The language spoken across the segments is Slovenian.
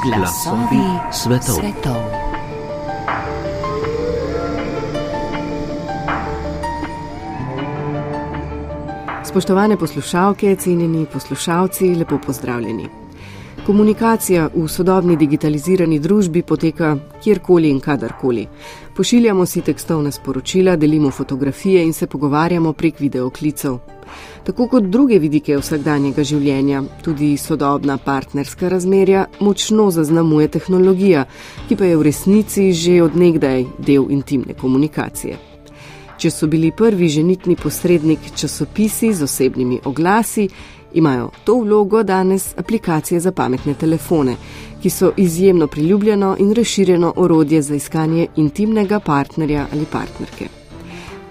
Glasovi svetov. Spoštovane poslušalke, cenjeni poslušalci, lepo pozdravljeni. Komunikacija v sodobni digitalizirani družbi poteka kjerkoli in kadarkoli. Pošiljamo si tekstovne sporočila, delimo fotografije in se pogovarjamo prek videoklicev. Tako kot druge vidike vsakdanjega življenja, tudi sodobna partnerska razmerja močno zaznamuje tehnologija, ki pa je v resnici že odnegdaj del intimne komunikacije. Če so bili prvi ženitni posrednik časopisi z osebnimi oglasi, imajo to vlogo danes aplikacije za pametne telefone, ki so izjemno priljubljeno in razširjeno orodje za iskanje intimnega partnerja ali partnerke.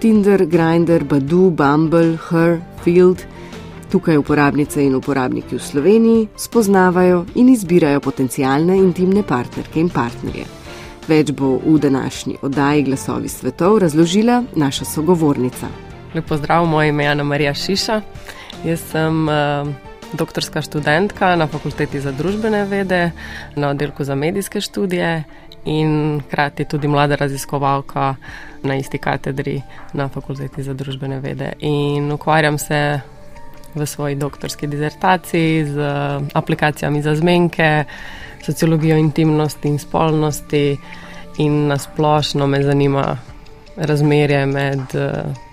Tinder, Grindr, Badu, Bumble, Her, Field. Tukaj uporabnice in uporabniki v Sloveniji spoznavajo in izbirajo potencijalne intimne partnerke in partnerje. Več bo v današnji oddaji Glasovi svetov razložila naša sogovornica. Lepo zdrav, moje ime je Ana Marija Šiša. Jaz sem uh, doktorska študentka na fakulteti za družbene vede, na oddelku za medijske študije in hkrati tudi mlada raziskovalka na isti katedri na fakulteti za družbene vede. In ukvarjam se v svoji doktorski dizertaciji z aplikacijami za zmenke, sociologijo intimnosti in spolnosti, in nasplošno me zanima razmerje med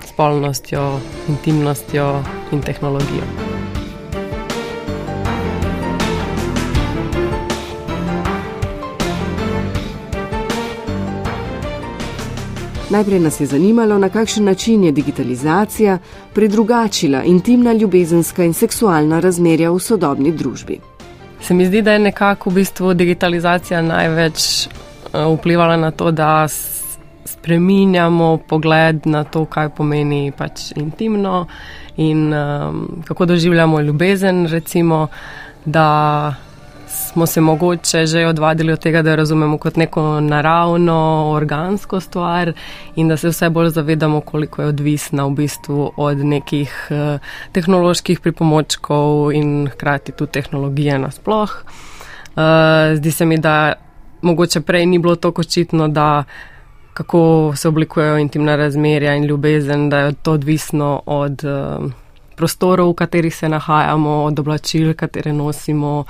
spolnostjo, intimnostjo in tehnologijo. Najprej nas je zanimalo, na kakšen način je digitalizacija predrugačila intimna, ljubezenska in seksualna razmerja v sodobni družbi. Se mi zdi, da je nekako v bistvu digitalizacija največ eh, vplivala na to, da spreminjamo pogled na to, kaj pomeni pač intimno in um, kako doživljamo ljubezen, recimo, da smo se mogoče že odvadili od tega, da jo razumemo kot neko naravno, organsko stvar in da se vse bolj zavedamo, koliko je odvisna v bistvu od nekih uh, tehnoloških pripomočkov in hkrati tudi tehnologije nasploh. Uh, zdi se mi, da mogoče prej ni bilo tako očitno, da kako se oblikujejo intimna razmerja in ljubezen, da je to odvisno od. Uh, prostorov, v katerih se nahajamo, od oblačil, katere nosimo,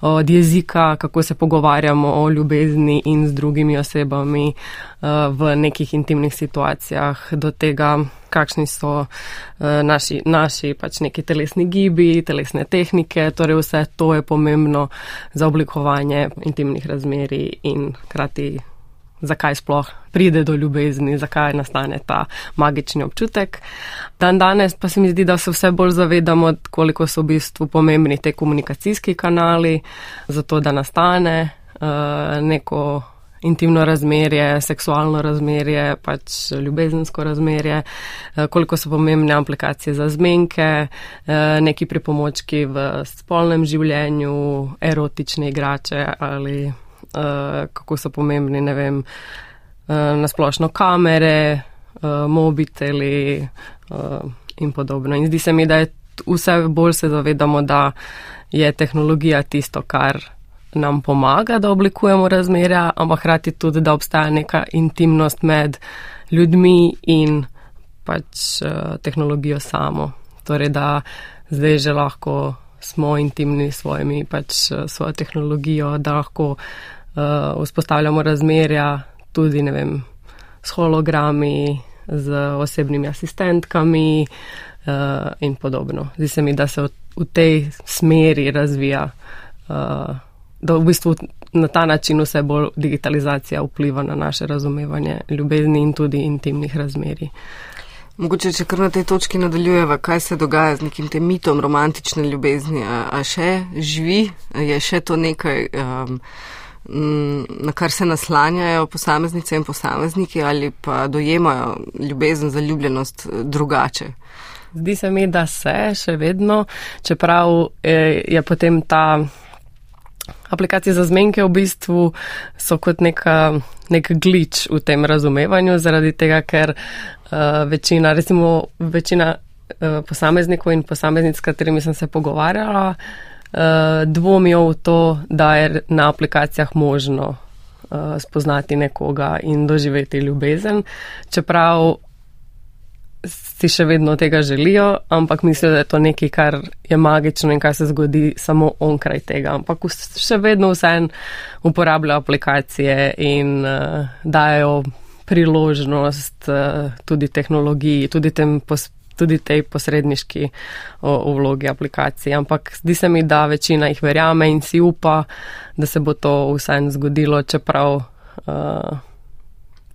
od jezika, kako se pogovarjamo o ljubezni in z drugimi osebami eh, v nekih intimnih situacijah, do tega, kakšni so eh, naši, naši pač neki telesni gibi, telesne tehnike. Torej vse to je pomembno za oblikovanje intimnih razmerij in krati zakaj sploh pride do ljubezni, zakaj nastane ta magični občutek. Dan danes pa se mi zdi, da se vse bolj zavedamo, koliko so v bistvu pomembni te komunikacijski kanali, zato da nastane uh, neko intimno razmerje, seksualno razmerje, pač ljubezensko razmerje, uh, koliko so pomembne aplikacije za zmenke, uh, neki pripomočki v spolnem življenju, erotične igrače ali kako so pomembni, ne vem, uh, nasplošno kamere, uh, mobiteli uh, in podobno. In zdi se mi, da je vse bolj se zavedamo, da je tehnologija tisto, kar nam pomaga, da oblikujemo razmerja, ampak hkrati tudi, da obstaja neka intimnost med ljudmi in pač uh, tehnologijo samo. Torej, da zdaj že lahko smo intimni s svojimi, pač svojo tehnologijo, da lahko uh, vzpostavljamo razmerja tudi vem, s hologrami, z osebnimi asistentkami uh, in podobno. Zdi se mi, da se v, v tej smeri razvija, uh, da v bistvu na ta način vse bolj digitalizacija vpliva na naše razumevanje ljubezni in tudi intimnih razmerij. Mogoče, če kar na tej točki nadaljujeva, kaj se dogaja z nekim tem mitom romantične ljubezni, a, a še živi, je še to nekaj. Um, na kar se naslanjajo posameznice in posamezniki ali pa dojemajo ljubezen, zaljubljenost drugače. Zdi se mi, da se še vedno, čeprav eh, je potem ta aplikacija za zmenke v bistvu so kot neka, nek glič v tem razumevanju, zaradi tega, ker uh, večina, recimo večina uh, posameznikov in posameznic, s katerimi sem se pogovarjala, uh, dvomijo v to, da je na aplikacijah možno uh, spoznati nekoga in doživeti ljubezen, čeprav si še vedno tega želijo, ampak mislijo, da je to nekaj, kar je magično in kar se zgodi samo onkraj tega. Ampak še vedno vsem uporabljajo aplikacije in uh, dajo priložnost uh, tudi tehnologiji, tudi, pos, tudi tej posredniški uh, vlogi aplikacij. Ampak zdi se mi, da večina jih verjame in si upa, da se bo to vsem zgodilo, čeprav. Uh,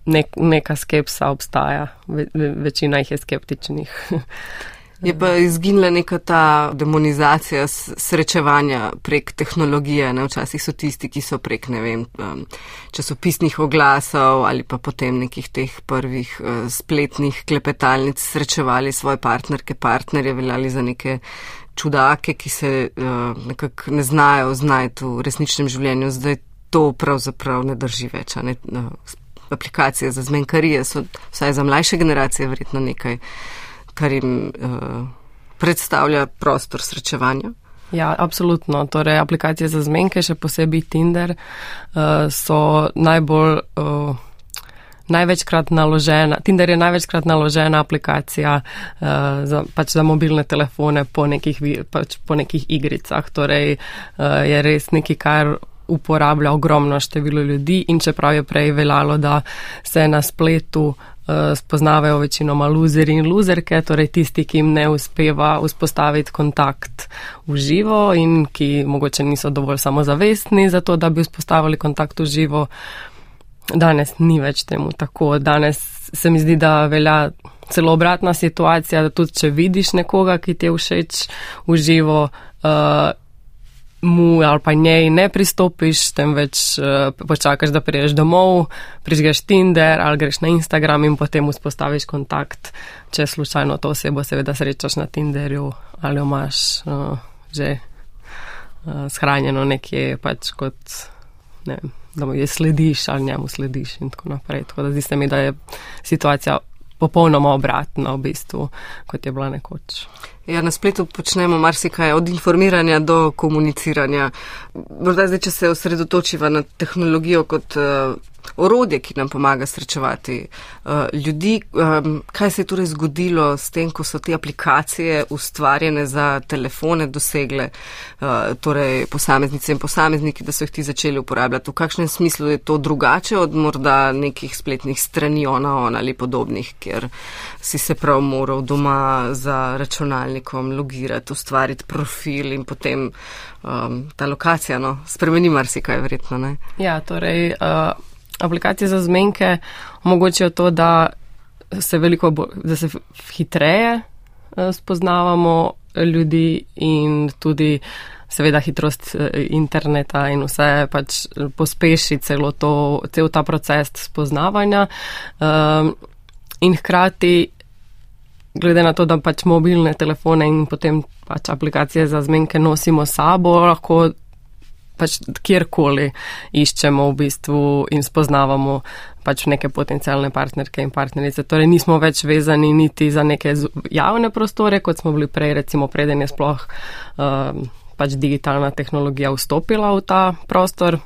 nek, neka skepsa obstaja, Ve, večina jih je skeptičnih. Je pa izginila neka ta demonizacija srečevanja prek tehnologije. Ne? Včasih so tisti, ki so prek vem, um, časopisnih oglasov ali pa potem nekih teh prvih uh, spletnih klepetalnic srečevali svoje partnerke, partnerje, veljali za neke čudake, ki se uh, nekako ne znajo znajti v resničnem življenju. Zdaj to pravzaprav ne drži več. Ne? Uh, aplikacije za zmenkarije so vsaj za mlajše generacije verjetno nekaj, kar jim uh, predstavlja prostor srečevanja. Ja, absolutno. Torej, aplikacije za zmenke, še posebej Tinder, uh, so najbolj. Uh, Največkrat naložena, Tinder je največkrat naložena aplikacija uh, za, pač za mobilne telefone po nekih, pač po nekih igricah. Torej, uh, je res nekaj, kar uporablja ogromno število ljudi in čeprav je prej veljalo, da se na spletu uh, spoznavajo večinoma luzeri in luzerke, torej tisti, ki jim ne uspeva vzpostaviti kontakt v živo in ki mogoče niso dovolj samozavestni za to, da bi vzpostavili kontakt v živo. Danes ni več temu tako. Danes se mi zdi, da velja celo obratna situacija, da tudi če vidiš nekoga, ki ti je všeč v živo, uh, mu ali pa njej ne pristopiš, temveč uh, počakaš, da priješ domov, prižgeš Tinder ali greš na Instagram in potem vzpostaviš kontakt, če slučajno to osebo seveda srečaš na Tinderju ali jo imaš uh, že uh, shranjeno nekje pač kot, ne vem, da mu je slediš ali njemu slediš in tako naprej. Tako da zdi se mi, da je situacija popolnoma obratna v bistvu, kot je bila nekoč. Ja, na spletu počnemo marsikaj, od informiranja do komuniciranja. Morda zdaj, če se osredotočiva na tehnologijo kot uh, orodje, ki nam pomaga srečevati uh, ljudi. Um, kaj se je torej zgodilo s tem, ko so te aplikacije ustvarjene za telefone dosegle uh, torej posameznice in posamezniki, da so jih ti začeli uporabljati? V kakšnem smislu je to drugače od morda nekih spletnih strani ona on ali podobnih, kjer si se prav moral doma za računalnikom logirati, ustvariti profil in potem um, ta lokacija no, spremeni marsikaj, verjetno ne? Ja, torej. Uh aplikacije za zmenke omogočajo to, da se veliko, da se hitreje eh, spoznavamo ljudi in tudi seveda hitrost eh, interneta in vse pač pospeši celo to, cel ta proces spoznavanja. Ehm, in hkrati, glede na to, da pač mobilne telefone in potem pač aplikacije za zmenke nosimo sabo, lahko pač kjerkoli iščemo v bistvu in spoznavamo pač neke potencijalne partnerke in partnerice. Torej nismo več vezani niti za neke javne prostore, kot smo bili prej, recimo preden je sploh uh, pač digitalna tehnologija vstopila v ta prostor.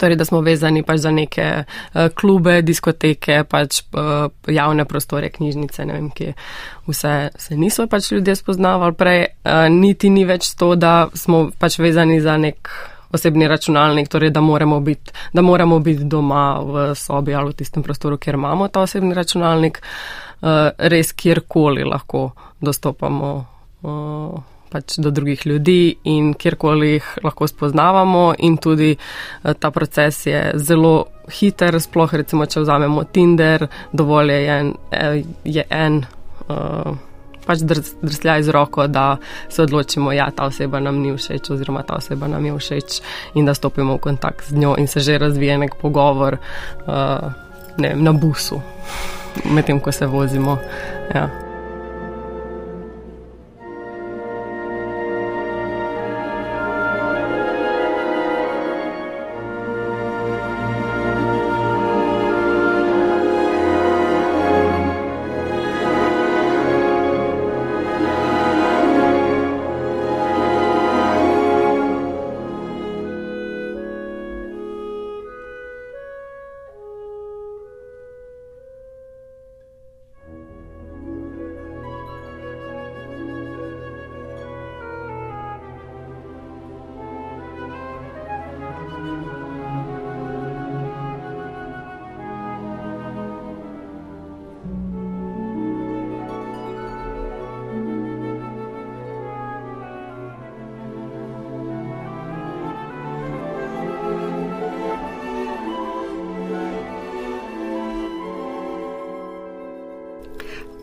Torej, da smo vezani pač za neke uh, klube, diskoteke, pač uh, javne prostore, knjižnice, ne vem, kje vse se niso pač ljudje spoznavali prej. Uh, niti ni več to, da smo pač vezani za nek osebni računalnik, torej, da moramo biti, da moramo biti doma v sobi ali v tistem prostoru, kjer imamo ta osebni računalnik, uh, res kjerkoli lahko dostopamo. Uh, pač do drugih ljudi in kjerkoli jih lahko spoznavamo in tudi eh, ta proces je zelo hiter, sploh recimo, če vzamemo Tinder, dovolj je en, eh, je en uh, pač drsljaj z roko, da se odločimo, ja, ta oseba nam ni všeč oziroma ta oseba nam je všeč in da stopimo v kontakt z njo in se že razvije nek pogovor uh, ne, na busu, medtem ko se vozimo. Ja.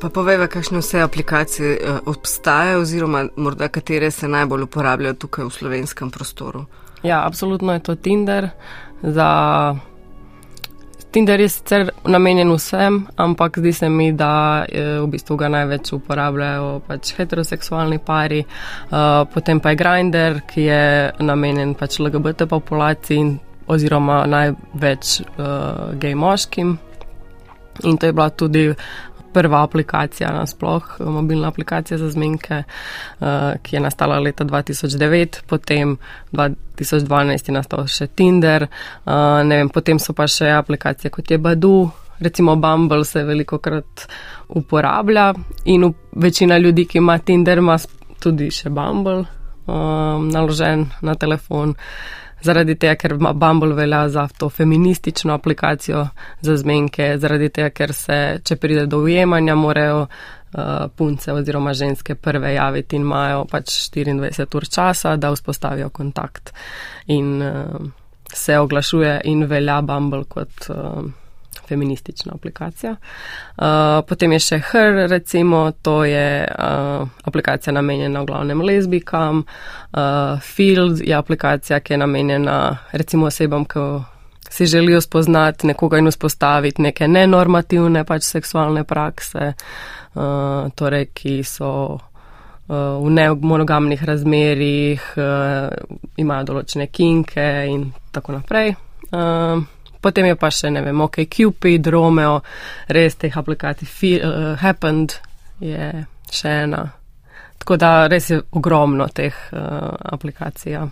Pa povej, kakšne vse aplikacije uh, obstajajo, oziroma morda katere se najbolj uporabljajo tukaj v slovenskem prostoru. Ja, absolutno je to Tinder. Za Tinder je sicer namenjen vsem, ampak zdi se mi, da v bistvu ga največ uporabljajo pač heteroseksualni pari, uh, potem pa je Grindr, ki je namenjen pač LGBT populaciji oziroma največ uh, gej moškim. In to je bila tudi prva aplikacija, nasploh mobilna aplikacija za zmenke, uh, ki je nastala leta 2009, potem 2012 je nastal še Tinder, uh, vem, potem so pa še aplikacije kot je Badu. Recimo Bumble se veliko krat uporablja in večina ljudi, ki ima Tinder, ima tudi še Bumble um, naložen na telefon. Uh, zaradi tega, ker Bumble velja za to feministično aplikacijo za zmenke, zaradi tega, ker se, če pride do ujemanja, morajo uh, punce oziroma ženske prve javiti in imajo pač 24 ur časa, da vzpostavijo kontakt. In uh, se oglašuje in velja Bumble kot. Uh, feministična aplikacija. Uh, potem je še HR, recimo, to je uh, aplikacija namenjena v glavnem lezbikam. Uh, Field je aplikacija, ki je namenjena recimo osebam, ki si želijo spoznati nekoga in vzpostaviti neke nenormativne pač seksualne prakse, uh, torej, ki so v nemonogamnih razmerjih, imajo določene kinke in tako naprej. Potem je pa še, ne vem, OK, Cupid, Romeo, res teh aplikacij, feel, uh, Happened je še ena. Tako da res je ogromno teh uh, aplikacij. Ja.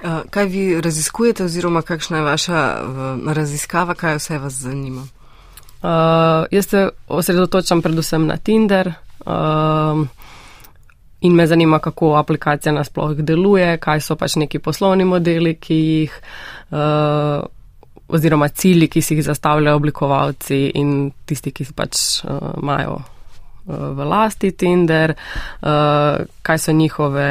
Uh, kaj vi raziskujete oziroma kakšna je vaša raziskava, kaj vse vas zanima? Uh, jaz se osredotočam predvsem na Tinder. Uh, In me zanima, kako aplikacija nasploh deluje, kaj so pač neki poslovni modeli, ki jih uh, oziroma cilji, ki si jih zastavljajo oblikovalci in tisti, ki pač uh, imajo uh, v lasti Tinder, uh, kaj so njihove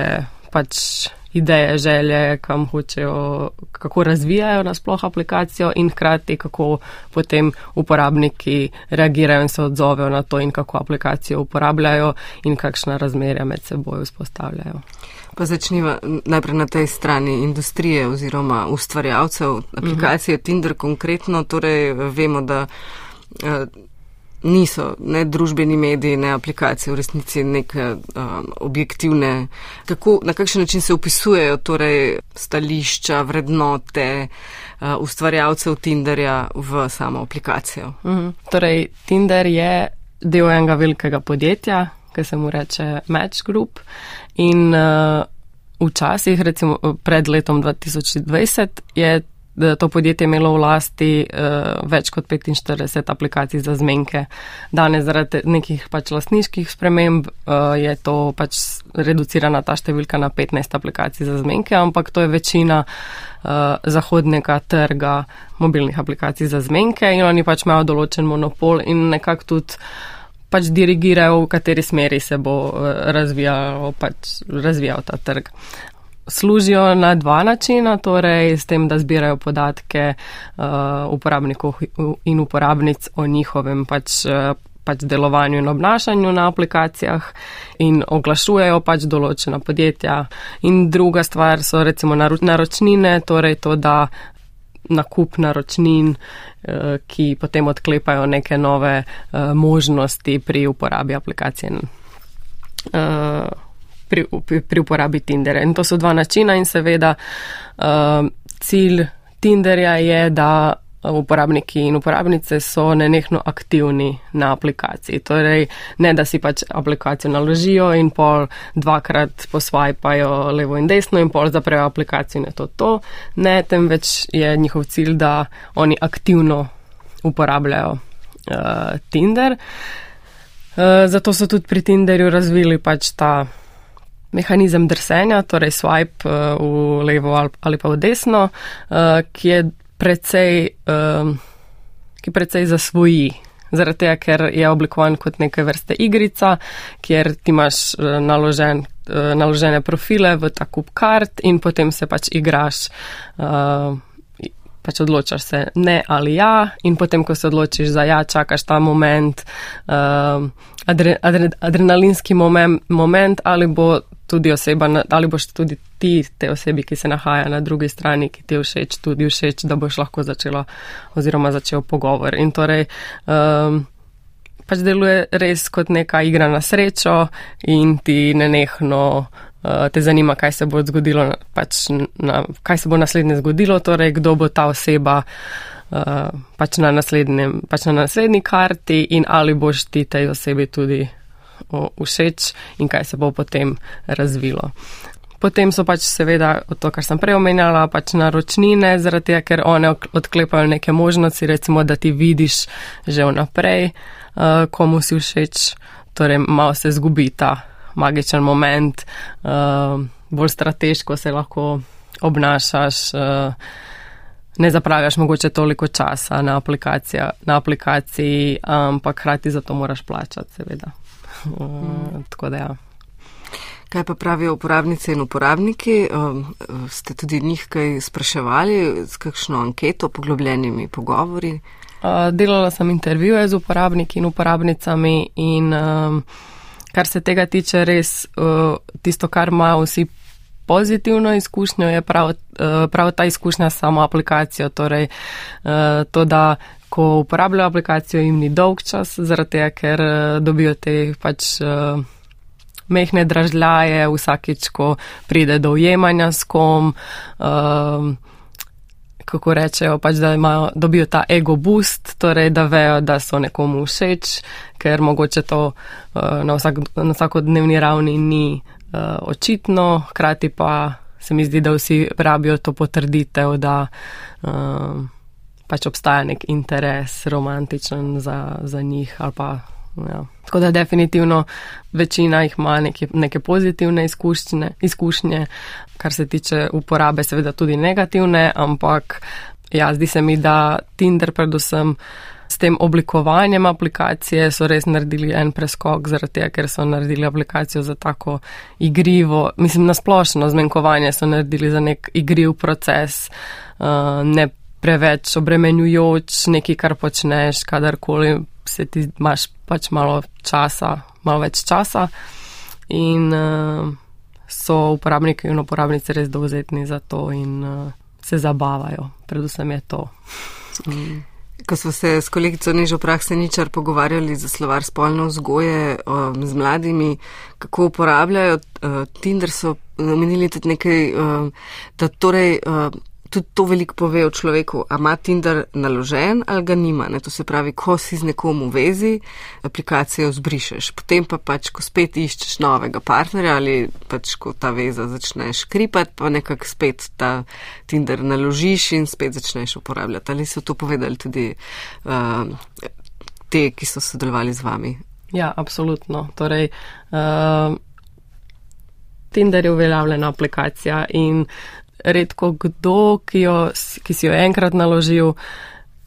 pač ideje, želje, kam hočejo, kako razvijajo nasploh aplikacijo in hkrati, kako potem uporabniki reagirajo in se odzovejo na to in kako aplikacijo uporabljajo in kakšna razmerja med seboj vzpostavljajo. Pa začniva najprej na tej strani industrije oziroma ustvarjalcev aplikacije uh -huh. Tinder konkretno. Torej vemo, da uh, niso ne družbeni mediji, ne aplikacije v resnici neke um, objektivne, kako, na kakšen način se upisujejo torej stališča, vrednote uh, ustvarjalcev Tinderja v samo aplikacijo. Uh -huh. Torej, Tinder je del enega velikega podjetja, ki se mu reče Match Group. In uh, včasih, recimo pred letom 2020, je to podjetje imelo v lasti uh, več kot 45 aplikacij za zmenke. Danes zaradi nekih pač lastniških sprememb uh, je to pač reducirana ta številka na 15 aplikacij za zmenke, ampak to je večina uh, zahodnega trga mobilnih aplikacij za zmenke in oni pač imajo določen monopol in nekako tudi pač dirigirajo, v kateri smeri se bo razvijal, pač razvijal ta trg služijo na dva načina, torej s tem, da zbirajo podatke uh, uporabnikov in uporabnic o njihovem pač. Uh, pač delovanju in obnašanju na aplikacijah in oglašujejo pač določena podjetja. In druga stvar so recimo naročnine, torej to, da nakup naročnin, uh, ki potem odklepajo neke nove uh, možnosti pri uporabi aplikacije. Uh, pri, pri uporabi Tinderja. In to so dva načina in seveda uh, cilj Tinderja je, da uporabniki in uporabnice so nenehno aktivni na aplikaciji. Torej, ne da si pač aplikacijo naložijo in pol dvakrat posvajpajo levo in desno in pol zaprejo aplikacijo in je to to. Ne, temveč je njihov cilj, da oni aktivno uporabljajo uh, Tinder. Uh, zato so tudi pri Tinderju razvili pač ta mehanizem drsenja, torej swipe uh, v levo ali pa v desno, uh, ki je precej, uh, ki precej zasvoji. Zaradi tega, ker je oblikovan kot neke vrste igrica, kjer ti imaš uh, naložen, uh, naložene profile v ta kup kart in potem se pač igraš. Uh, pač odločaš se ne ali ja, in potem, ko se odločiš za ja, čakaš ta moment, uh, adre, adre, adrenalinski moment, moment, ali bo tudi oseba, ali boš tudi ti, te osebi, ki se nahaja na drugi strani, ki ti je všeč, tudi všeč, da boš lahko začela oziroma začel pogovor. In torej, um, pač deluje res kot neka igra na srečo in ti nenehno uh, te zanima, kaj se bo zgodilo, pač na, kaj se bo naslednje zgodilo, torej kdo bo ta oseba. Uh, pač, na pač na naslednji karti, in ali boš ti tej osebi tudi všeč, in kaj se bo potem razvilo. Potem so pač seveda to, kar sem prej omenjala, pač naročnine, zaradi tega, ker one odklepajo neke možnosti, recimo, da ti vidiš že vnaprej, uh, komu si všeč, torej malo se zgubi ta magičen moment, uh, bolj strateško se lahko obnašaš, uh, ne zapravljaš mogoče toliko časa na, na aplikaciji, ampak hkrati za to moraš plačati, seveda. Uh, tako da ja. Kaj pa pravijo uporabnice in uporabniki? Um, ste tudi njih kaj spraševali s kakšno anketo, poglobljenimi pogovori? Delala sem intervjuje z uporabniki in uporabnicami in um, kar se tega tiče, res uh, tisto, kar imajo vsi pozitivno izkušnjo, je prav, uh, prav ta izkušnja s samo aplikacijo. Torej, uh, to, da ko uporabljajo aplikacijo, jim ni dolg čas, zaradi tega, ker uh, dobijo te pač. Uh, mehne dražljaje, vsakič, ko pride do ujemanja s kom, um, kako rečejo, pač, da imajo, dobijo ta ego boost, torej da vejo, da so nekomu všeč, ker mogoče to uh, na, vsak, na vsakodnevni ravni ni uh, očitno, hkrati pa se mi zdi, da vsi rabijo to potrditev, da uh, pač obstaja nek interes romantičen za, za njih pa Ja. Tako da definitivno večina jih ima neke, neke pozitivne izkušnje, izkušnje, kar se tiče uporabe, seveda tudi negativne, ampak ja, zdi se mi, da Tinder predvsem s tem oblikovanjem aplikacije so res naredili en preskok, zaradi tega, ker so naredili aplikacijo za tako igrivo, mislim, nasplošno zmenkovanje so naredili za nek igriv proces, uh, ne preveč obremenjujoč, nekaj, kar počneš, kadarkoli se ti imaš pač malo časa, malo več časa in uh, so uporabniki in uporabnice res dovzetni za to in uh, se zabavajo. Predvsem je to. Mm. Ko smo se s kolegico Nežo Prakseničar pogovarjali za slovar spolne vzgoje um, z mladimi, kako uporabljajo uh, Tinder, so omenili tudi nekaj, uh, da torej uh, tudi to veliko pove o človeku, a ima Tinder naložen ali ga nima. Ne? To se pravi, ko si z nekom v vezi, aplikacijo zbrišeš, potem pa pač, ko spet iščeš novega partnerja ali pač, ko ta veza začneš kripati, pa nekako spet ta Tinder naložiš in spet začneš uporabljati. Ali so to povedali tudi uh, te, ki so sodelovali z vami? Ja, absolutno. Torej, uh, Tinder je uveljavljena aplikacija in redko kdo, ki, jo, ki si jo enkrat naložil,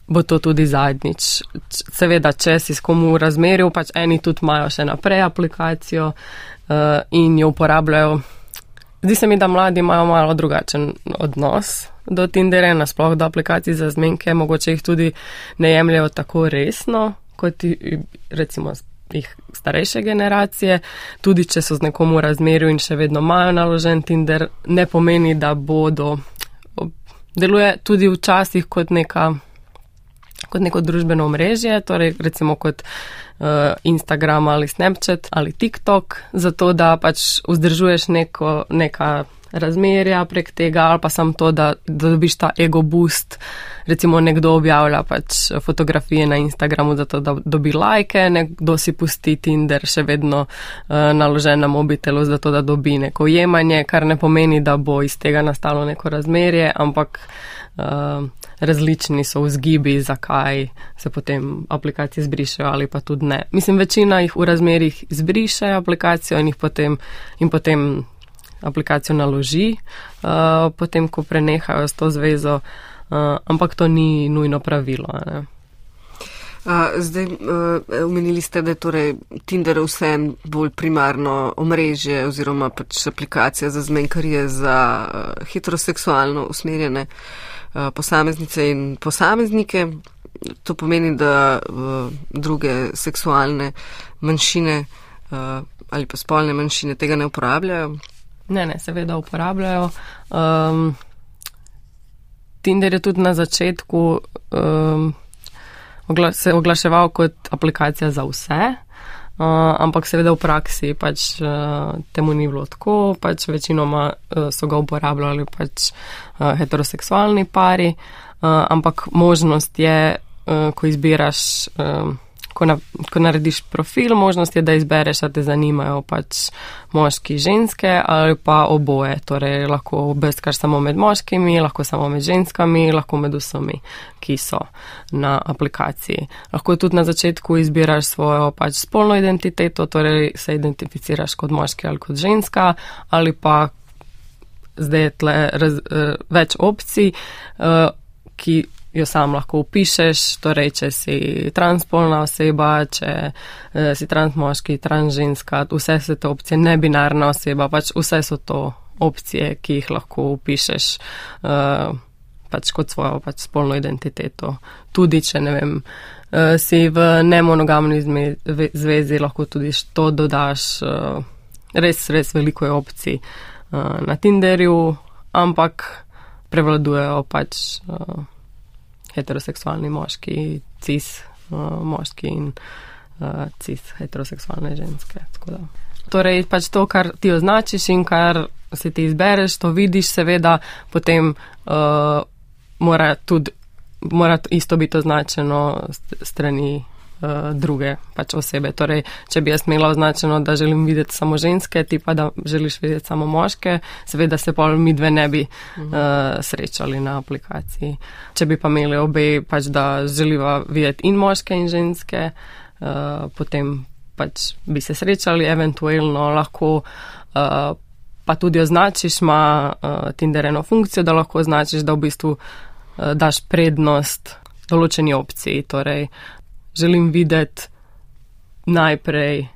bo to tudi zadnjič. Seveda, če si s komu razmeril, pač eni tudi imajo še naprej aplikacijo uh, in jo uporabljajo. Zdi se mi, da mladi imajo malo drugačen odnos do Tindera, nasploh do aplikacij za zmenke, mogoče jih tudi ne jemljajo tako resno, kot recimo jih starejše generacije, tudi če so z nekomu razmerju in še vedno imajo naložen Tinder, ne pomeni, da bodo. Deluje tudi včasih kot, neka, kot neko družbeno mrežje, torej recimo kot uh, Instagram ali Snapchat ali TikTok, zato da pač vzdržuješ neko, neka razmerja prek tega ali pa sam to, da, da dobiš ta ego boost. Recimo nekdo objavlja pač fotografije na Instagramu zato, da dobi lajke, nekdo si pusti Tinder še vedno uh, naložen na mobitelu zato, da dobi neko jemanje, kar ne pomeni, da bo iz tega nastalo neko razmerje, ampak uh, različni so vzgibi, zakaj se potem aplikacije zbrišajo ali pa tudi ne. Mislim, večina jih v razmerjih zbriše aplikacijo in jih potem, in potem aplikacijo naloži, uh, potem, ko prenehajo s to zvezo, uh, ampak to ni nujno pravilo. Uh, zdaj, uh, omenili ste, da je torej Tinder vse bolj primarno omrežje oziroma pač aplikacija za zmenkarje za heteroseksualno usmerjene posameznice in posameznike. To pomeni, da druge seksualne manjšine ali pa spolne manjšine tega ne uporabljajo. Ne, ne, seveda uporabljajo. Um, Tinder je tudi na začetku um, ogla se oglaševal kot aplikacija za vse, uh, ampak seveda v praksi pač uh, temu ni bilo tako, pač večinoma uh, so ga uporabljali pač uh, heteroseksualni pari, uh, ampak možnost je, uh, ko izbiraš. Um, ko, na, ko narediš profil, možnost je, da izbereš, da te zanimajo pač moški, ženske ali pa oboje. Torej, lahko obeskaš samo med moškimi, lahko samo med ženskami, lahko med vsemi, ki so na aplikaciji. Lahko tudi na začetku izbiraš svojo pač spolno identiteto, torej se identificiraš kot moški ali kot ženska ali pa. Zdaj je tle raz, uh, več opcij, uh, ki jo sam lahko upišeš, torej, če si transpolna oseba, če uh, si transmoški, transženska, vse so te opcije, ne binarna oseba, pač vse so to opcije, ki jih lahko upišeš uh, pač kot svojo pač spolno identiteto. Tudi, če ne vem, uh, si v nemonogamni zvezi, lahko tudi to dodaš. Uh, res, res veliko je opcij uh, na Tinderju, ampak prevladujejo pač. Uh, heteroseksualni moški, cis uh, moški in uh, cis heteroseksualne ženske. Torej, pač to, kar ti označiš in kar si ti izbereš, to vidiš, seveda, potem uh, mora tudi mora isto biti označeno strani uh, druge pač osebe. Torej, če bi jaz imela označeno, da želim videti samo ženske, ti pa da želiš videti samo moške, seveda se pol mi dve ne bi uh, srečali na aplikaciji. Če bi pa imeli obe, pač da želiva videti in moške in ženske, uh, potem pač bi se srečali, eventualno lahko. Uh, Pa tudi označiš, ima uh, Tinder eno funkcijo, da lahko označiš, da v bistvu uh, daš prednost določeni opciji. Torej, želim videti najprej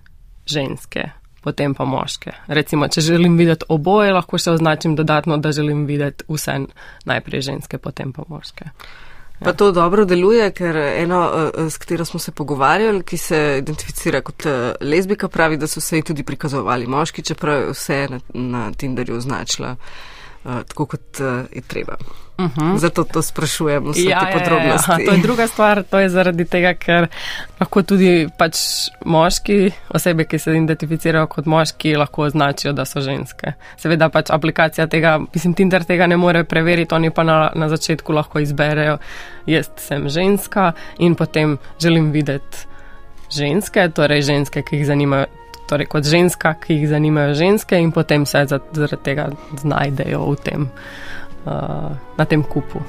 ženske, potem pa moške. Recimo, če želim videti oboje, lahko še označim dodatno, da želim videti vse najprej ženske, potem pa moške. Ja. Pa to dobro deluje, ker eno, eh, s katero smo se pogovarjali, ki se identificira kot eh, lezbika, pravi, da so se ji tudi prikazovali moški, čeprav vse na, na Tinderju označila uh, tako, kot uh, je treba. Uh mhm. -huh. Zato to sprašujemo, vse ja, te podrobnosti. Ja, ja. To je druga stvar, to je zaradi tega, ker lahko tudi pač moški, osebe, ki se identificirajo kot moški, lahko označijo, da so ženske. Seveda pač aplikacija tega, mislim, Tinder tega ne more preveriti, oni pa na, na začetku lahko izberejo, jaz sem ženska in potem želim videti ženske, torej ženske, ki jih zanimajo. Torej, kot ženska, ki jih zanimajo ženske, in potem se zaradi tega znajdejo v tem na tem kupu.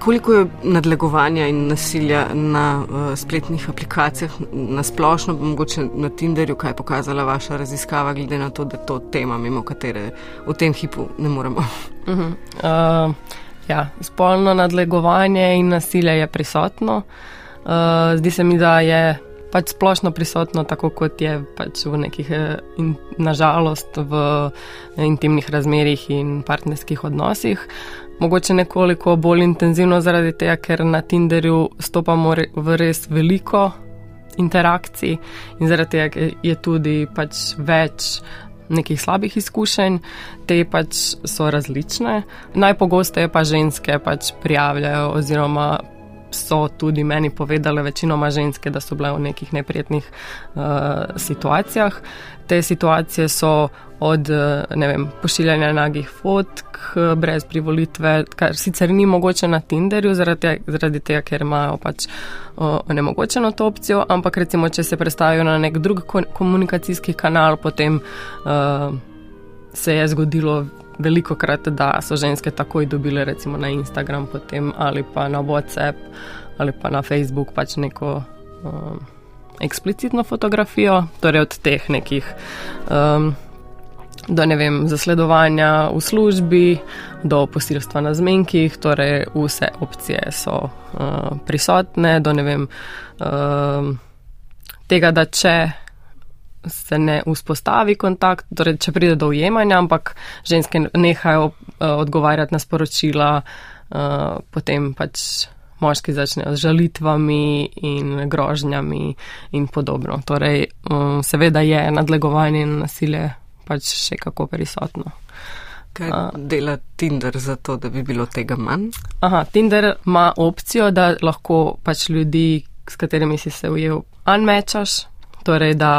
Koliko je nadlegovanja in nasilja na uh, spletnih aplikacijah, na splošno, mogoče na Tinderju, kaj je pokazala vaša raziskava, glede na to, da je to tema, mimo katere v tem hipu ne moremo. Uh -huh. uh, ja, spolno nadlegovanje in nasilje je prisotno. Uh, zdi se mi, da je. Pač splošno prisotno, tako kot je pač v nekih, eh, in, nažalost, v intimnih razmerih in partnerskih odnosih mogoče nekoliko bolj intenzivno zaradi tega, ker na Tinderju stopamo v res veliko interakcij in zaradi tega je tudi pač več nekih slabih izkušenj, te pač so različne. Najpogosteje pa ženske pač prijavljajo oziroma so tudi meni povedale večinoma ženske, da so bile v nekih neprijetnih uh, situacijah. Te situacije so od ne vem, pošiljanja nagih fotk brez privolitve, kar sicer ni mogoče na Tinderju, zaradi, zaradi tega, ker imajo pač onemogočeno to opcijo, ampak recimo, če se predstavijo na nek drug komunikacijski kanal, potem uh, se je zgodilo veliko krat, da so ženske takoj dobile recimo na Instagram potem, ali pa na WhatsApp ali pa na Facebook pač neko um, eksplicitno fotografijo, torej od teh nekih um, do ne vem, zasledovanja v službi, do posilstva na zmenkih, torej vse opcije so uh, prisotne, do ne vem, uh, tega, da če se ne vzpostavi kontakt, torej če pride do ujemanja, ampak ženske nehajo uh, odgovarjati na sporočila, uh, potem pač moški začnejo z žalitvami in grožnjami in podobno. Torej, um, seveda je nadlegovanje in nasilje pač še kako prisotno. Kaj uh, dela Tinder za to, da bi bilo tega manj? Aha, Tinder ima opcijo, da lahko pač ljudi, s katerimi si se ujel, unmečaš, torej da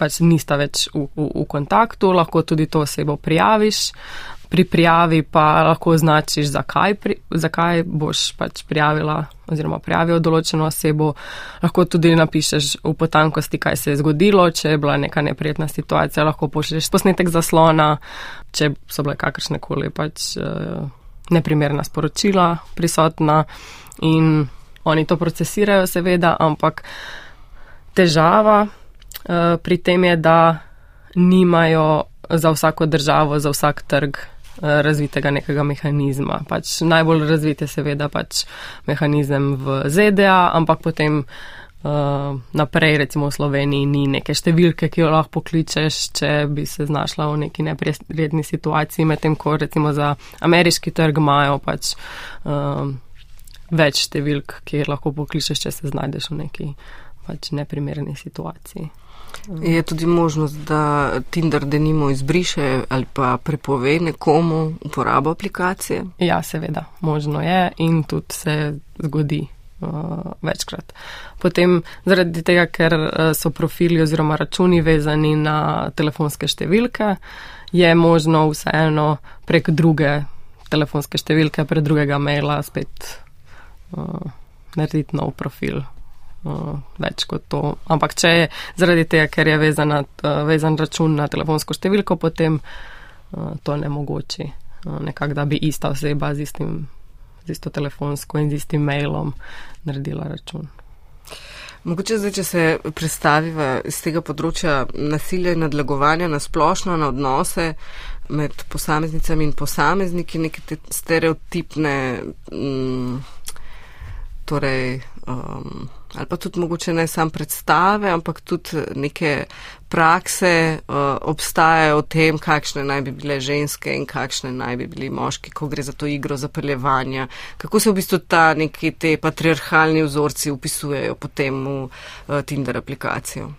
pač nista več v, v, v kontaktu, lahko tudi to osebo prijaviš. Pri prijavi pa lahko označiš, zakaj, pri, zakaj boš pač prijavila oziroma prijavil določeno osebo. Lahko tudi napišeš v potankosti, kaj se je zgodilo, če je bila neka neprijetna situacija, lahko pošlješ posnetek zaslona, če so bile kakršne koli pač uh, neprimerna sporočila prisotna in oni to procesirajo seveda, ampak težava uh, pri tem je, da nimajo za vsako državo, za vsak trg razvitega nekega mehanizma. Pač najbolj razvite seveda pač mehanizem v ZDA, ampak potem uh, naprej, recimo v Sloveniji, ni neke številke, ki jo lahko pokličeš, če bi se znašla v neki neprijetni situaciji, medtem ko recimo za ameriški trg imajo pač. Uh, Več številk, kjer lahko pokličeš, če se znajdeš v neki pač neprimerni situaciji. Je tudi možnost, da Tinder denimo izbriše ali pa prepove nekomu uporabo aplikacije? Ja, seveda, možno je in tudi se zgodi uh, večkrat. Potem zaradi tega, ker uh, so profili oziroma računi vezani na telefonske številke, je možno vseeno prek druge telefonske številke, prek drugega maila spet uh, narediti nov profil več kot to. Ampak če je zaradi tega, ker je vezana, uh, vezan račun na telefonsko številko, potem uh, to ne mogoče. Uh, nekako, da bi ista oseba z, istim, z isto telefonsko in z istim mailom naredila račun. Mogoče zdaj, če se predstaviva iz tega področja nasilja in nadlegovanja na splošno, na odnose med posameznicami in posamezniki, neke te stereotipne, mm, torej, um, ali pa tudi mogoče ne sam predstave, ampak tudi neke prakse uh, obstajajo o tem, kakšne naj bi bile ženske in kakšne naj bi bili moški, ko gre za to igro zapeljevanja. Kako se v bistvu ta neki te patriarhalni vzorci upisujejo potem v uh, Tinder aplikacijo?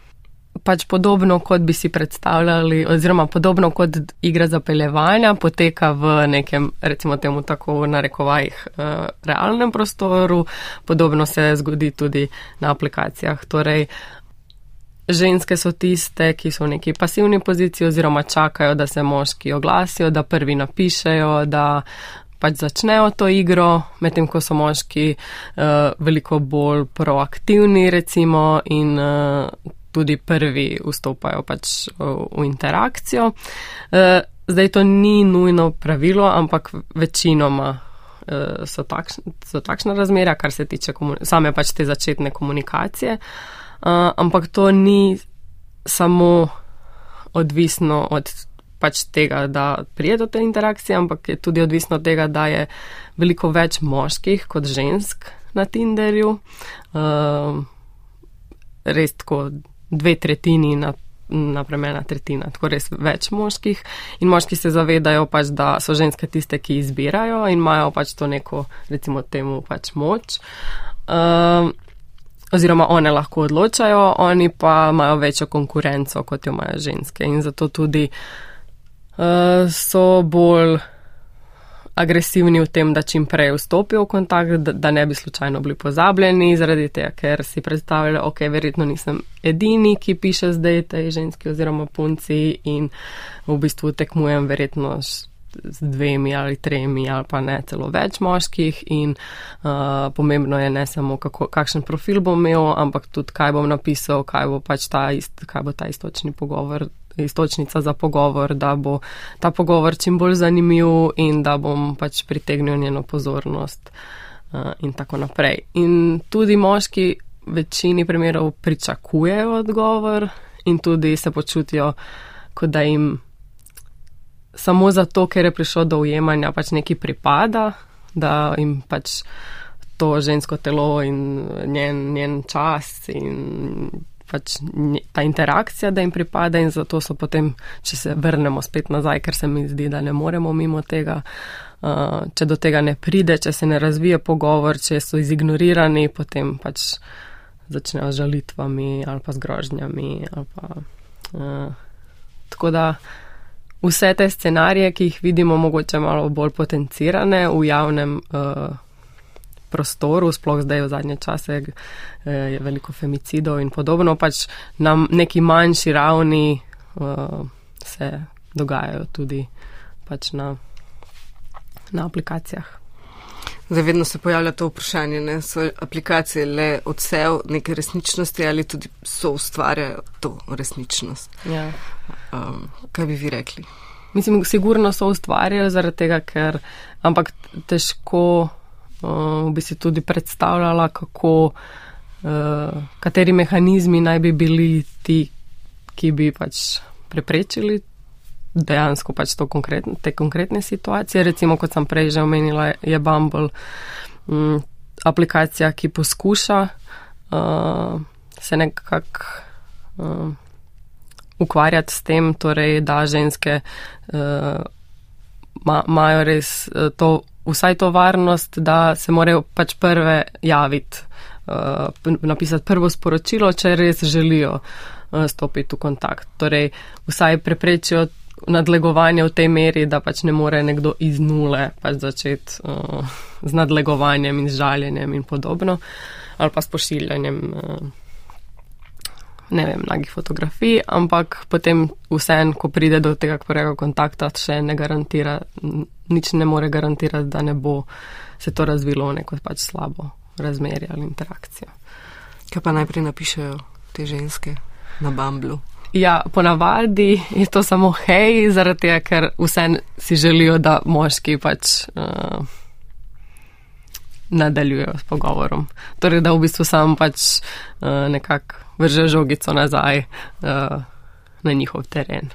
Pač podobno, kot bi si predstavljali, oziroma podobno kot igra zapeljevanja, poteka v nekem, recimo temu tako v narekovajih, uh, realnem prostoru, podobno se zgodi tudi na aplikacijah. Torej, ženske so tiste, ki so v neki pasivni poziciji oziroma čakajo, da se moški oglasijo, da prvi napišejo, da pač začnejo to igro, medtem ko so moški uh, veliko bolj proaktivni, recimo, in uh, tudi prvi vstopajo pač v interakcijo. E, zdaj to ni nujno pravilo, ampak večinoma e, so, takš, so takšna razmerja, kar se tiče same pač te začetne komunikacije. E, ampak to ni samo odvisno od pač tega, da prije do te interakcije, ampak je tudi odvisno od tega, da je veliko več moških kot žensk na Tinderju. Res tako dve tretjini na, napram ena tretjina, tako res več moških. In moški se zavedajo pač, da so ženske tiste, ki izbirajo in imajo pač to neko, recimo temu, pač moč. Um, oziroma one lahko odločajo, oni pa imajo večjo konkurenco, kot jo imajo ženske in zato tudi uh, so bolj agresivni v tem, da čim prej vstopijo v kontakt, da, da ne bi slučajno bili pozabljeni, zaradi tega, ker si predstavljajo, ok, verjetno nisem edini, ki piše zdaj tej ženski oziroma punci in v bistvu tekmujem verjetno z dvemi ali tremi ali pa ne celo več moških in uh, pomembno je ne samo, kako, kakšen profil bom imel, ampak tudi, kaj bom napisal, kaj bo pač ta, ist, kaj bo ta istočni pogovor istočnica za pogovor, da bo ta pogovor čim bolj zanimiv in da bom pač pritegnil njeno pozornost uh, in tako naprej. In tudi moški v večini primerov pričakujejo odgovor in tudi se počutijo, kot da jim samo zato, ker je prišlo do ujemanja, pač nekaj pripada, da jim pač to žensko telo in njen, njen čas in pač ta interakcija, da jim pripada in zato so potem, če se vrnemo spet nazaj, ker se mi zdi, da ne moremo mimo tega, uh, če do tega ne pride, če se ne razvije pogovor, če so izignorirani, potem pač začnejo z žalitvami ali pa z grožnjami. Pa, uh, tako da vse te scenarije, ki jih vidimo, mogoče malo bolj potencirane v javnem. Uh, prostoru, sploh zdaj v zadnje čase eh, je veliko femicidov in podobno, pač na neki manjši ravni uh, se dogajajo tudi pač na, na aplikacijah. Zdaj vedno se pojavlja to vprašanje, ne? so aplikacije le odsev neke resničnosti ali tudi so ustvarjajo to resničnost. Ja. Um, kaj bi vi rekli? Mislim, sigurno so ustvarjajo zaradi tega, ker, ampak težko uh, bi si tudi predstavljala, kako, uh, kateri mehanizmi naj bi bili ti, ki bi pač preprečili dejansko pač konkretne, te konkretne situacije. Recimo, kot sem prej že omenila, je Bumble um, aplikacija, ki poskuša uh, se nekako. Uh, Ukvarjati s tem, torej, da ženske uh, imajo ma, res uh, to vsaj to varnost, da se morajo pač prve javiti, uh, napisati prvo sporočilo, če res želijo uh, stopiti v kontakt. Torej, vsaj preprečijo nadlegovanje v tej meri, da pač ne more nekdo iz nule pač začeti uh, z nadlegovanjem in žaljenjem in podobno, ali pa s pošiljanjem. Ne vem, nagih fotografij, ampak potem vsem, ko pride do tega prvega kontakta, še ne garantira, nič ne more garantirati, da ne bo se to razvilo v neko pač slabo razmerje ali interakcijo. Kaj pa najprej napišejo te ženske na Bamblu? Ja, ponavadi je to samo hej, zaradi tega, ker vse si želijo, da moški pač uh, nadaljujejo s pogovorom. Torej, da v bistvu sam pač uh, nekako vrže žogico nazaj uh, na njihov teren.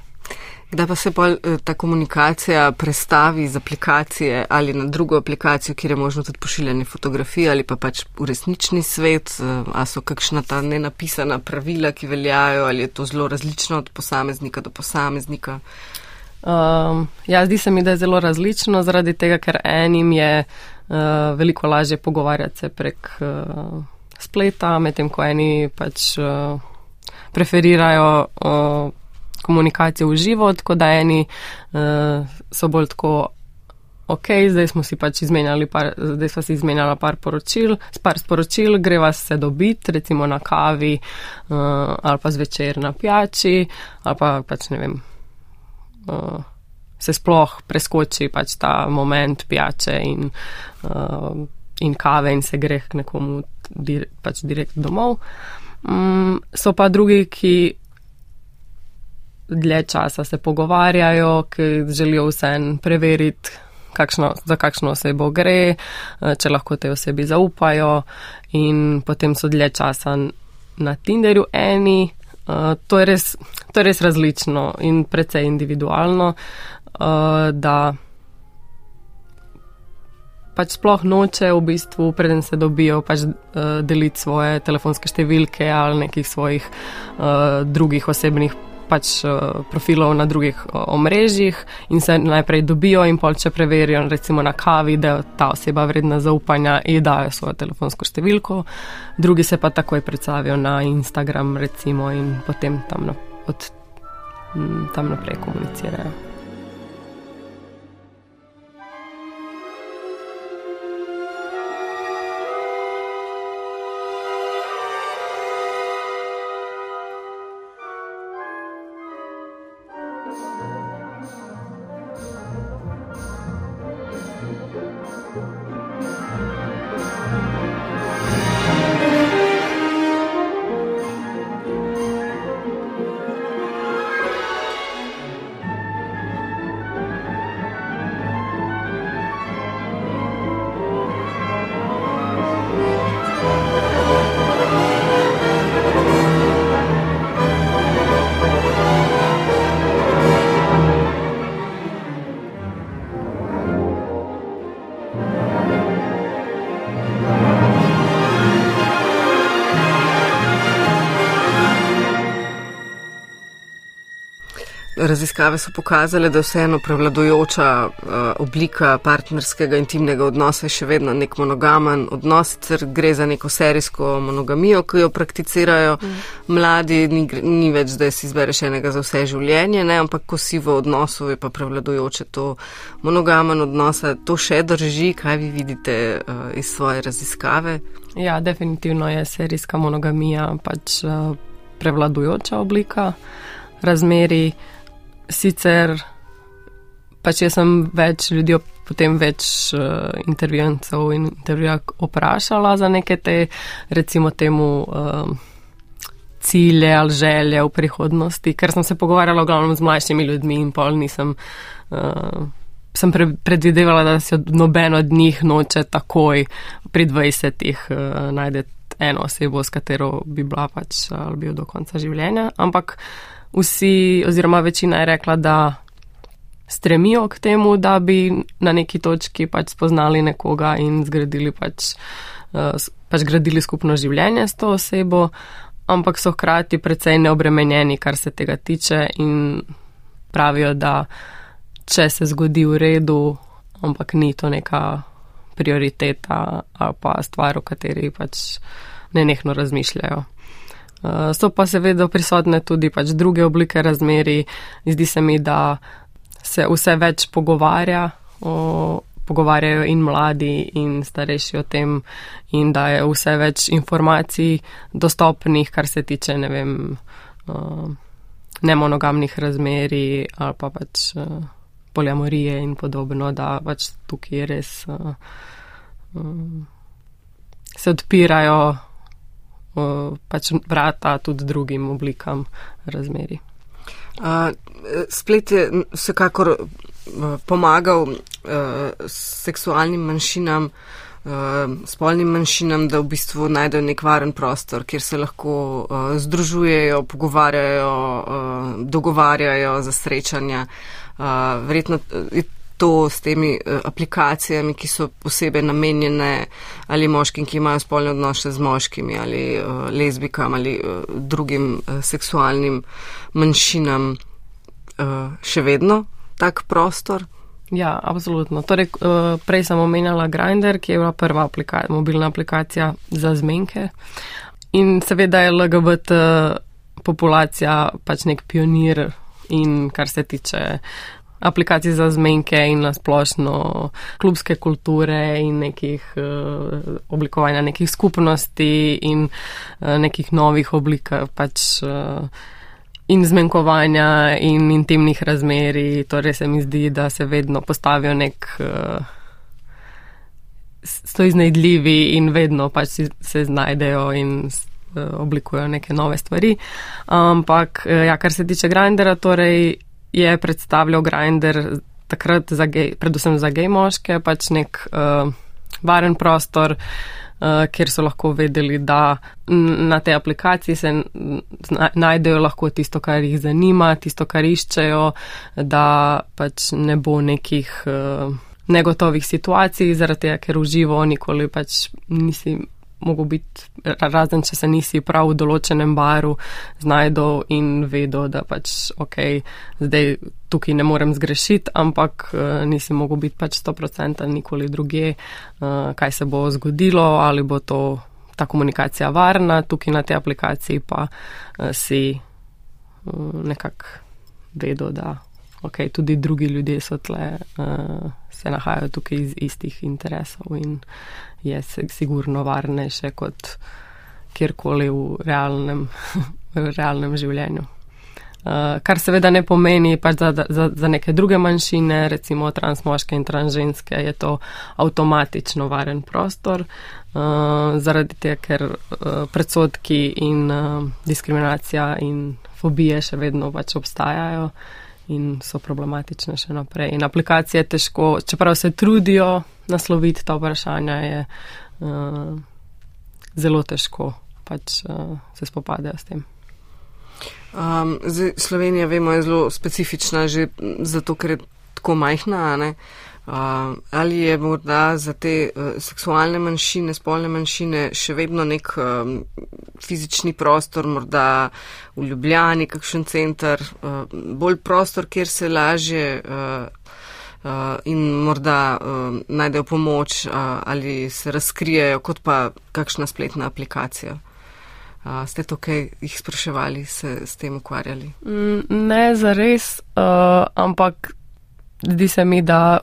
Kdaj pa se pa eh, ta komunikacija prestavi iz aplikacije ali na drugo aplikacijo, kjer je možno tudi pošiljanje fotografij ali pa pač v resnični svet, eh, a so kakšna ta nenapisana pravila, ki veljajo ali je to zelo različno od posameznika do posameznika? Um, ja, zdi se mi, da je zelo različno zaradi tega, ker enim je uh, veliko lažje pogovarjati se prek. Uh, spleta, medtem ko eni pač uh, preferirajo uh, komunikacijo v živo, tako da eni uh, so bolj tako. Ok, zdaj smo si pač izmenjali par, zdaj smo si izmenjala par poročil, par sporočil, greva se dobiti, recimo na kavi uh, ali pa zvečer na pijači ali pa pač ne vem, uh, se sploh preskoči pač ta moment pijače in, uh, in kave in se gre k nekomu dir, pač direkt domov. Um, so pa drugi, ki dlje časa se pogovarjajo, ki želijo vsem preveriti, kakšno, za kakšno osebo gre, eh, če lahko te osebi zaupajo in potem so dlje časa na Tinderju eni. Uh, to, je res, to je res različno in precej individualno, uh, da pač sploh noče v bistvu, preden se dobijo, pač uh, deliti svoje telefonske številke ali nekih svojih uh, drugih osebnih pač uh, profilov na drugih omrežjih in se najprej dobijo in pol če preverijo, recimo na kavi, da je ta oseba vredna zaupanja in dajo svojo telefonsko številko, drugi se pa takoj predstavijo na Instagram recimo in potem tam, na, od, m, tam naprej komunicirajo. Raziskave so pokazale, da vseeno prevladojoča uh, oblika partnerskega intimnega odnosa je še vedno nek monogamen odnos, ker gre za neko serijsko monogamijo, ki jo prakticirajo mm. mladi, ni, ni več, da si izbereš enega za vse življenje, ne? ampak ko si v odnosu, je pa prevladojoče to monogamen odnos. To še drži, kaj vi vidite uh, iz svoje raziskave? Ja, definitivno je serijska monogamija pač uh, prevladujoča oblika razmeri. Sicer pač jaz sem več ljudi, potem več uh, intervjujencov in intervjuja oprašala za neke te, recimo temu, uh, cilje ali želje v prihodnosti, ker sem se pogovarjala glavno z mlajšimi ljudmi in pol nisem. Uh, Sem pre, predvidevala, da se noben od njih noče takoj pri 20-ih uh, najti eno osebo, s katero bi bila pač ali bil do konca življenja. Ampak uh, vsi, oziroma večina je rekla, da stremijo k temu, da bi na neki točki pač spoznali nekoga in zgradili pač, uh, pač gradili skupno življenje s to osebo, ampak so hkrati precej neobremenjeni, kar se tega tiče in pravijo, da če se zgodi v redu, ampak ni to neka prioriteta ali pa stvar, o kateri pač nenehno razmišljajo. Eh, so pa seveda prisotne tudi pač druge oblike razmeri. Zdi se mi, da se vse več pogovarja, o, pogovarjajo in mladi in starejši o tem in da je vse več informacij dostopnih, kar se tiče, ne vem, uh, nemonogamnih razmeri ali pa pač uh, poliamorije in podobno, da pač tukaj res se odpirajo pač vrata tudi drugim oblikam razmeri. Uh, splet je vsekakor uh, pomagal uh, seksualnim manjšinam, uh, spolnim manjšinam, da v bistvu najdejo nek varen prostor, kjer se lahko uh, združujejo, pogovarjajo, uh, dogovarjajo za srečanja. Uh, verjetno je to s temi uh, aplikacijami, ki so posebej namenjene ali moškim, ki imajo spolne odnose z moškimi ali uh, lezbikam ali uh, drugim uh, seksualnim manjšinam, uh, še vedno tak prostor. Ja, absolutno. Torej, uh, prej sem omenjala Grindr, ki je bila prva aplika mobilna aplikacija za zmenke. In seveda je LGBT populacija pač nek pionir in kar se tiče aplikacij za zmenke in na splošno klubske kulture in nekih uh, oblikovanja nekih skupnosti in uh, nekih novih oblik pač uh, in zmenkovanja in intimnih razmeri. Torej se mi zdi, da se vedno postavijo nek. Uh, So iznajdljivi in vedno pač se znajdejo in oblikujejo neke nove stvari. Ampak, ja, kar se tiče Grindera, torej je predstavljal Grindr takrat za gej, predvsem za gej moške, pač nek uh, varen prostor, uh, kjer so lahko vedeli, da na tej aplikaciji se najdejo lahko tisto, kar jih zanima, tisto, kar iščejo, da pač ne bo nekih. Uh, Negotovih situacij, zaradi tega, ker uživo nikoli pač nisi mogo biti, razen če se nisi prav v določenem baru znajdel in vedel, da pač ok, zdaj tukaj ne morem zgrešiti, ampak uh, nisi mogo biti pač 100% nikoli druge, uh, kaj se bo zgodilo, ali bo to ta komunikacija varna, tukaj na tej aplikaciji pa uh, si nekako vedel, da ok, tudi drugi ljudje so tle, uh, se nahajajo tukaj iz istih interesov in je sigurno varnejše kot kjerkoli v realnem, v realnem življenju. Uh, kar seveda ne pomeni pač za, za, za neke druge manjšine, recimo transmoške in transženske, je to avtomatično varen prostor, uh, zaradi tega, ker uh, predsodki in uh, diskriminacija in fobije še vedno pač obstajajo in so problematične še naprej. In aplikacije težko, čeprav se trudijo nasloviti ta vprašanja, je uh, zelo težko pač uh, se spopadajo s tem. Um, zdaj, Slovenija, vemo, je zelo specifična že zato, ker je tako majhna. Uh, ali je morda za te uh, seksualne manjšine, spolne manjšine še vedno nek um, fizični prostor, morda v Ljubljani, kakšen center, uh, bolj prostor, kjer se lažje uh, uh, in morda uh, najdejo pomoč uh, ali se razkrijejo, kot pa kakšna spletna aplikacija? Uh, ste to kaj jih spraševali, se s tem ukvarjali? Mm, ne, zares, uh, ampak zdi se mi, da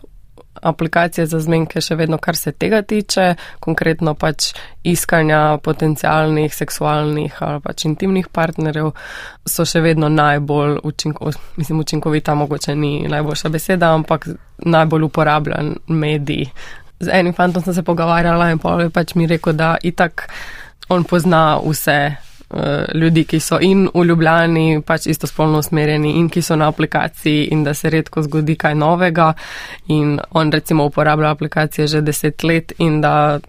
aplikacije za zmenke še vedno, kar se tega tiče, konkretno pač iskanja potencijalnih seksualnih ali pač intimnih partnerjev, so še vedno najbolj učinko, mislim, učinkovita, mogoče ni najboljša beseda, ampak najbolj uporabljan medij. Z enim fantom sem se pogovarjala in pa je pač mi rekel, da itak on pozna vse ljudi, ki so in v Ljubljani pač istospolno usmerjeni in ki so na aplikaciji in da se redko zgodi kaj novega in on recimo uporablja aplikacije že deset let in da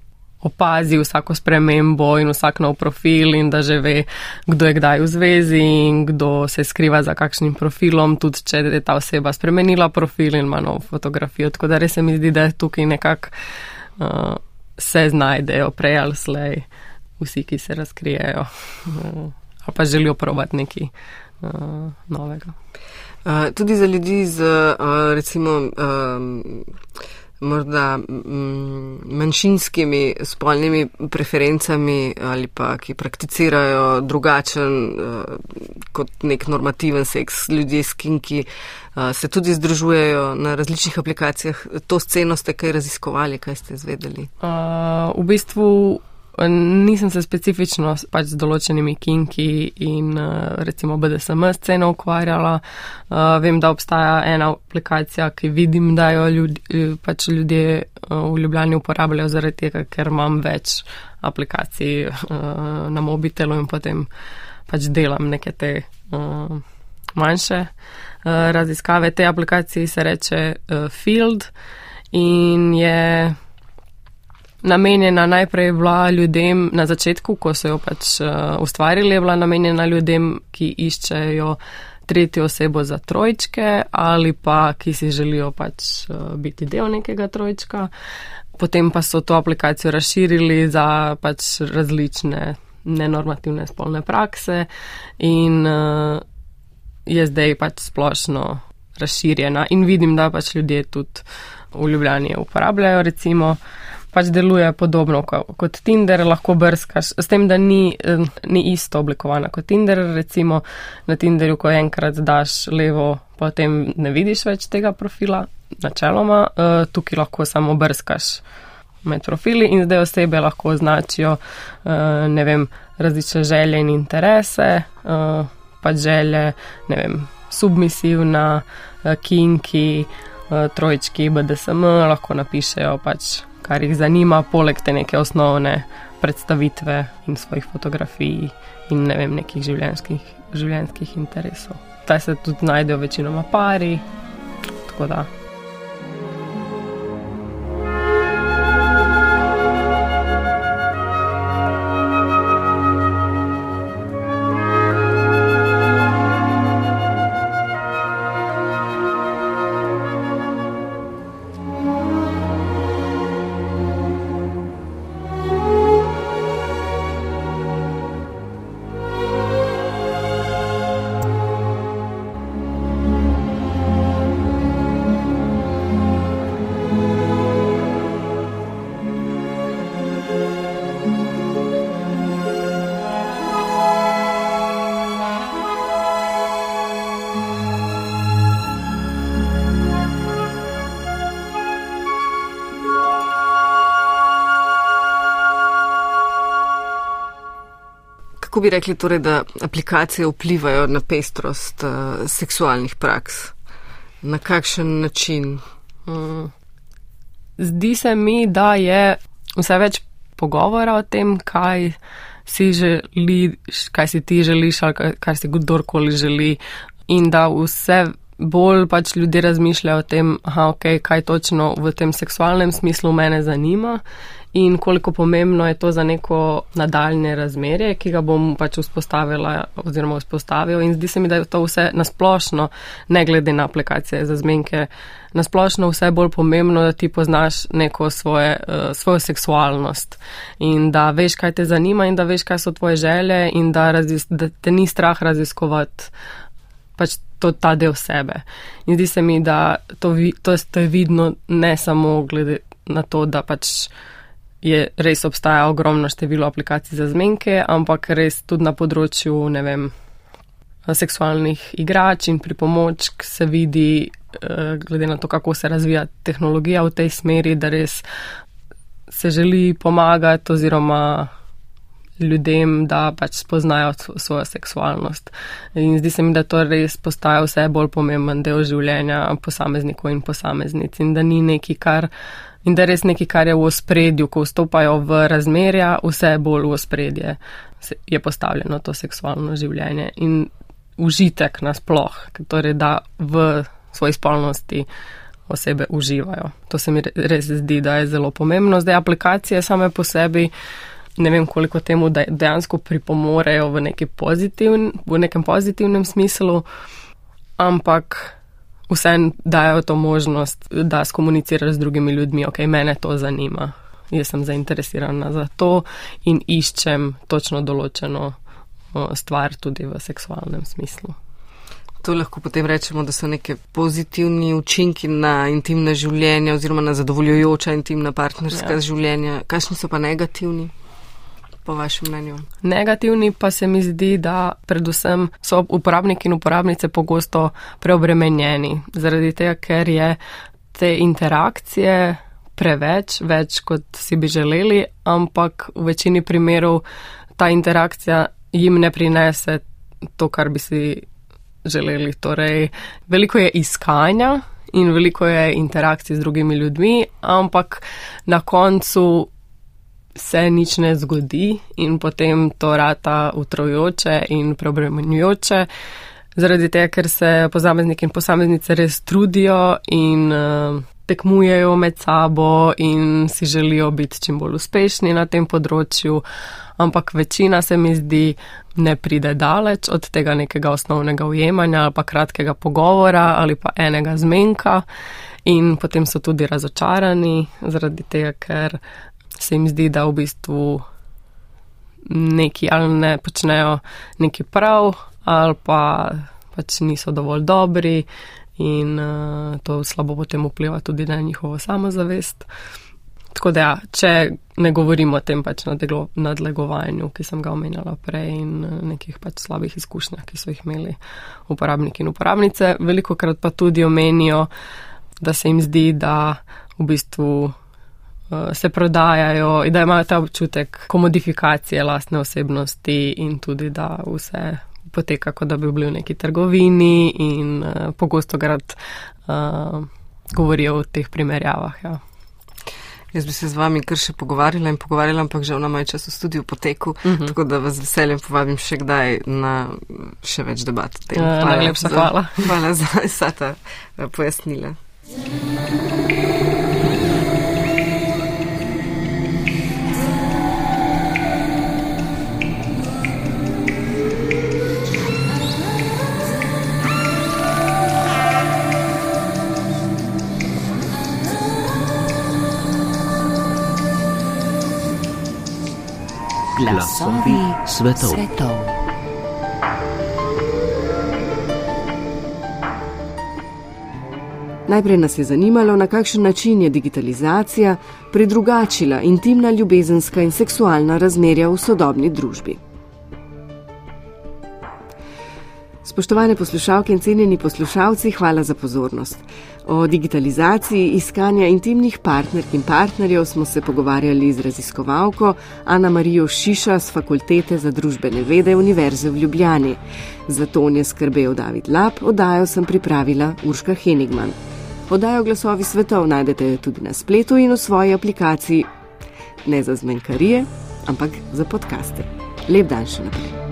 opazi vsako spremembo in vsak nov profil in da že ve, kdo je kdaj v zvezi in kdo se skriva za kakšnim profilom, tudi če je ta oseba spremenila profil in ima nov fotografijo. Tako da res se mi zdi, da tukaj nekako uh, se znajdejo prej ali slej. Uh, vsi, ki se razkrijejo uh, ali pa želijo probati nekaj uh, novega. Uh, tudi za ljudi z uh, recimo um, morda manjšinskimi spolnimi preferencami ali pa ki prakticirajo drugačen uh, kot nek normativen seks, ljudje s kinki uh, se tudi združujejo na različnih aplikacijah. To sceno ste kaj raziskovali, kaj ste izvedeli? Uh, v bistvu Nisem se specifično pač z določenimi kinki in eh, recimo BDSM sceno ukvarjala. Uh, vem, da obstaja ena aplikacija, ki vidim, da jo ljudje, pač ljudje uh, v Ljubljani uporabljajo zaradi tega, ker imam več aplikacij na mobitelu in potem pač delam neke te manjše raziskave. Te aplikacije se reče Field in je namenjena najprej bila ljudem na začetku, ko so jo pač uh, ustvarili, je bila namenjena ljudem, ki iščejo tretjo osebo za trojčke ali pa ki si želijo pač uh, biti del nekega trojčka. Potem pa so to aplikacijo razširili za pač različne nenormativne spolne prakse in uh, je zdaj pač splošno razširjena in vidim, da pač ljudje tudi v Ljubljani uporabljajo recimo uh, pač deluje podobno kot Tinder, lahko brskaš, s tem, da ni, ni isto oblikovana kot Tinder. Recimo na Tinderju, ko enkrat daš levo, potem ne vidiš več tega profila, načeloma, eh, tukaj lahko samo brskaš med profili in zdaj osebe lahko označijo, eh, ne vem, različne želje in interese, eh, pač želje, ne vem, submisivna, kinki, trojčki, BDSM, lahko napišejo pač kar jih zanima, poleg te neke osnovne predstavitve in svojih fotografij in ne vem, nekih življenjskih, življenjskih interesov. Taj se tudi najdejo večinoma pari, tako da. Bi rekli torej, da aplikacije vplivajo na pestrost uh, seksualnih praks? Na kakšen način? Mm. Zdi se mi, da je vse več pogovora o tem, kaj si želiš, kaj si ti želiš ali kar si kdorkoli želi in da vse bolj pač ljudje razmišljajo o tem, aha, okay, kaj točno v tem seksualnem smislu mene zanima in koliko pomembno je to za neko nadaljne razmerje, ki ga bom pač vzpostavila oziroma vzpostavil. In zdi se mi, da je to vse nasplošno, ne glede na aplikacije za zmenke, nasplošno vse bolj pomembno, da ti poznaš neko svoje, uh, svojo seksualnost in da veš, kaj te zanima in da veš, kaj so tvoje želje in da, da te ni strah raziskovati pač to, ta del sebe. In zdi se mi, da to, to, to je vidno ne samo glede na to, da pač je res obstaja ogromno število aplikacij za zmenke, ampak res tudi na področju, ne vem, seksualnih igrač in pripomočk se vidi, eh, glede na to, kako se razvija tehnologija v tej smeri, da res se želi pomagati oziroma ljudem, da pač spoznajo svojo seksualnost. In zdi se mi, da to res postaja vse bolj pomemben del življenja posameznikov in posameznic in da ni neki, kar. In da je res nekaj, kar je v ospredju, ko vstopajo v razmerja, vse bolj v ospredje je postavljeno to seksualno življenje in užitek nasploh, torej da v svoji spolnosti osebe uživajo. To se mi res zdi, da je zelo pomembno. Zdaj aplikacije same po sebi ne vem, koliko temu dejansko pripomorejo v, pozitivn, v nekem pozitivnem smislu, ampak vseeno dajo to možnost, da skomuniciraš z drugimi ljudmi, ok, mene to zanima. Jaz sem zainteresirana za to in iščem točno določeno stvar tudi v seksualnem smislu. To lahko potem rečemo, da so neke pozitivni učinki na intimne življenje oziroma na zadovoljujoča intimna partnerska ja. življenja. Kakšni so pa negativni? Po vašem mnenju? Negativni pa se mi zdi, da predvsem so uporabniki in uporabnice pogosto preobremenjeni, zaradi tega, ker je te interakcije preveč, več kot si bi želeli, ampak v večini primerov ta interakcija jim ne prinese to, kar bi si želeli. Torej, veliko je iskanja. In veliko je interakcij z drugimi ljudmi, ampak na koncu se nič ne zgodi in potem to rata utrojoče in preobremenjujoče, zaradi tega, ker se posamezniki in posameznice res trudijo in uh, tekmujejo med sabo in si želijo biti čim bolj uspešni na tem področju, ampak večina se mi zdi ne pride daleč od tega nekega osnovnega ujemanja ali pa kratkega pogovora ali pa enega zmenka. In potem so tudi razočarani, zaradi tega, ker se jim zdi, da v bistvu neki ali ne počnejo neki prav, ali pa pač niso dovolj dobri in uh, to slabo potem vpliva tudi na njihovo samozavest. Tako da, ja, če ne govorimo o tem pač nadlegovanju, ki sem ga omenjala prej in uh, nekih pač slabih izkušnjah, ki so jih imeli uporabniki in uporabnice, veliko krat pa tudi omenijo, da se jim zdi, da v bistvu Eh, se prodajajo in da imajo ta občutek komodifikacije lastne osebnosti in tudi, da vse poteka, kot da bi bili v neki trgovini in uh, pogosto grad uh, govorijo o teh primerjavah. Ja. Jaz bi se z vami kar še pogovarjala in pogovarjala, ampak žal nam je čas v studiu poteku, uh mhm. -huh. tako da vas veseljem povabim še kdaj na še več debat. Hvala, uh, najlepša hvala. Hvala za vsa ta pojasnila. glasovi svetov. svetov. Najprej nas je zanimalo, na kakšen način je digitalizacija predrugačila intimna ljubezenska in seksualna razmerja v sodobni družbi. Spoštovane poslušalke in cenjeni poslušalci, hvala za pozornost. O digitalizaciji iskanja intimnih partnerk in partnerjev smo se pogovarjali z raziskovalko Ana Marijo Šiša z Fakultete za družbene vede Univerze v Ljubljani. Za to je skrbel David Lab, oddajo sem pripravila Urška Henigman. Oddajo glasovi svetov najdete tudi na spletu in v svoji aplikaciji. Ne za zmenkarije, ampak za podkaste. Lep dan še naprej.